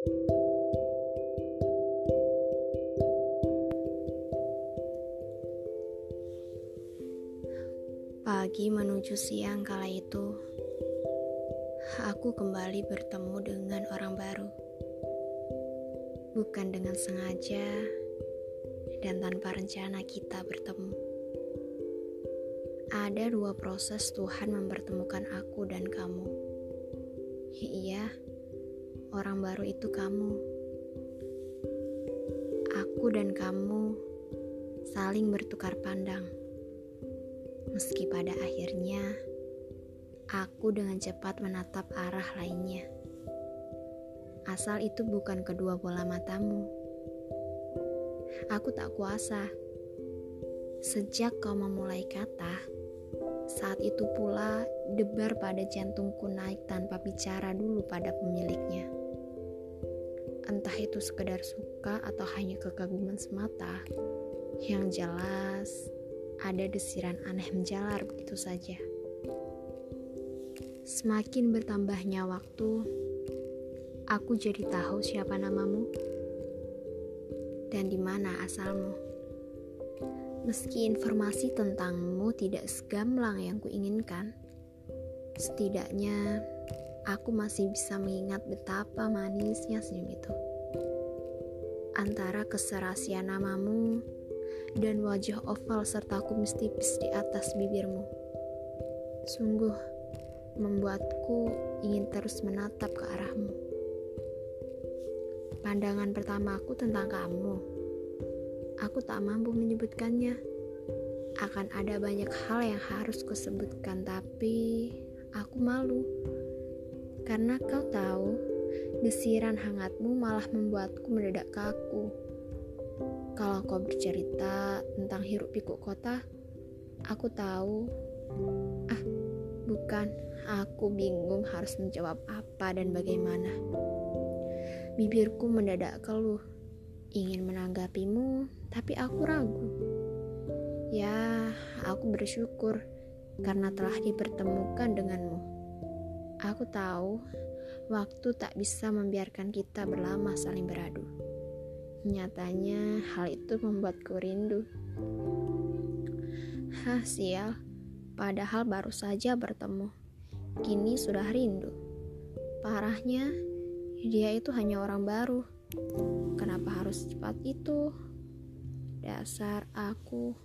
Pagi menuju siang kala itu, aku kembali bertemu dengan orang baru. Bukan dengan sengaja dan tanpa rencana kita bertemu. Ada dua proses Tuhan mempertemukan aku dan kamu. Orang baru itu kamu. Aku dan kamu saling bertukar pandang meski pada akhirnya aku dengan cepat menatap arah lainnya. Asal itu bukan kedua bola matamu. Aku tak kuasa. Sejak kau memulai kata, saat itu pula debar pada jantungku naik tanpa bicara dulu pada pemiliknya. Entah itu sekedar suka atau hanya kekaguman semata, yang jelas ada desiran aneh menjalar begitu saja. Semakin bertambahnya waktu, aku jadi tahu siapa namamu dan di mana asalmu. Meski informasi tentangmu tidak segamblang yang kuinginkan, setidaknya aku masih bisa mengingat betapa manisnya senyum itu. Antara keserasian namamu dan wajah oval serta kumis tipis di atas bibirmu. Sungguh membuatku ingin terus menatap ke arahmu. Pandangan pertamaku tentang kamu. Aku tak mampu menyebutkannya. Akan ada banyak hal yang harus kusebutkan, tapi aku malu. Karena kau tahu, desiran hangatmu malah membuatku mendadak kaku. Kalau kau bercerita tentang hiruk pikuk kota, aku tahu. Ah, bukan. Aku bingung harus menjawab apa dan bagaimana. Bibirku mendadak keluh, ingin menanggapimu, tapi aku ragu. Ya, aku bersyukur karena telah dipertemukan denganmu. Aku tahu waktu tak bisa membiarkan kita berlama saling beradu. Nyatanya hal itu membuatku rindu. Hah sial, padahal baru saja bertemu. Kini sudah rindu. Parahnya, dia itu hanya orang baru. Kenapa harus cepat itu? Dasar aku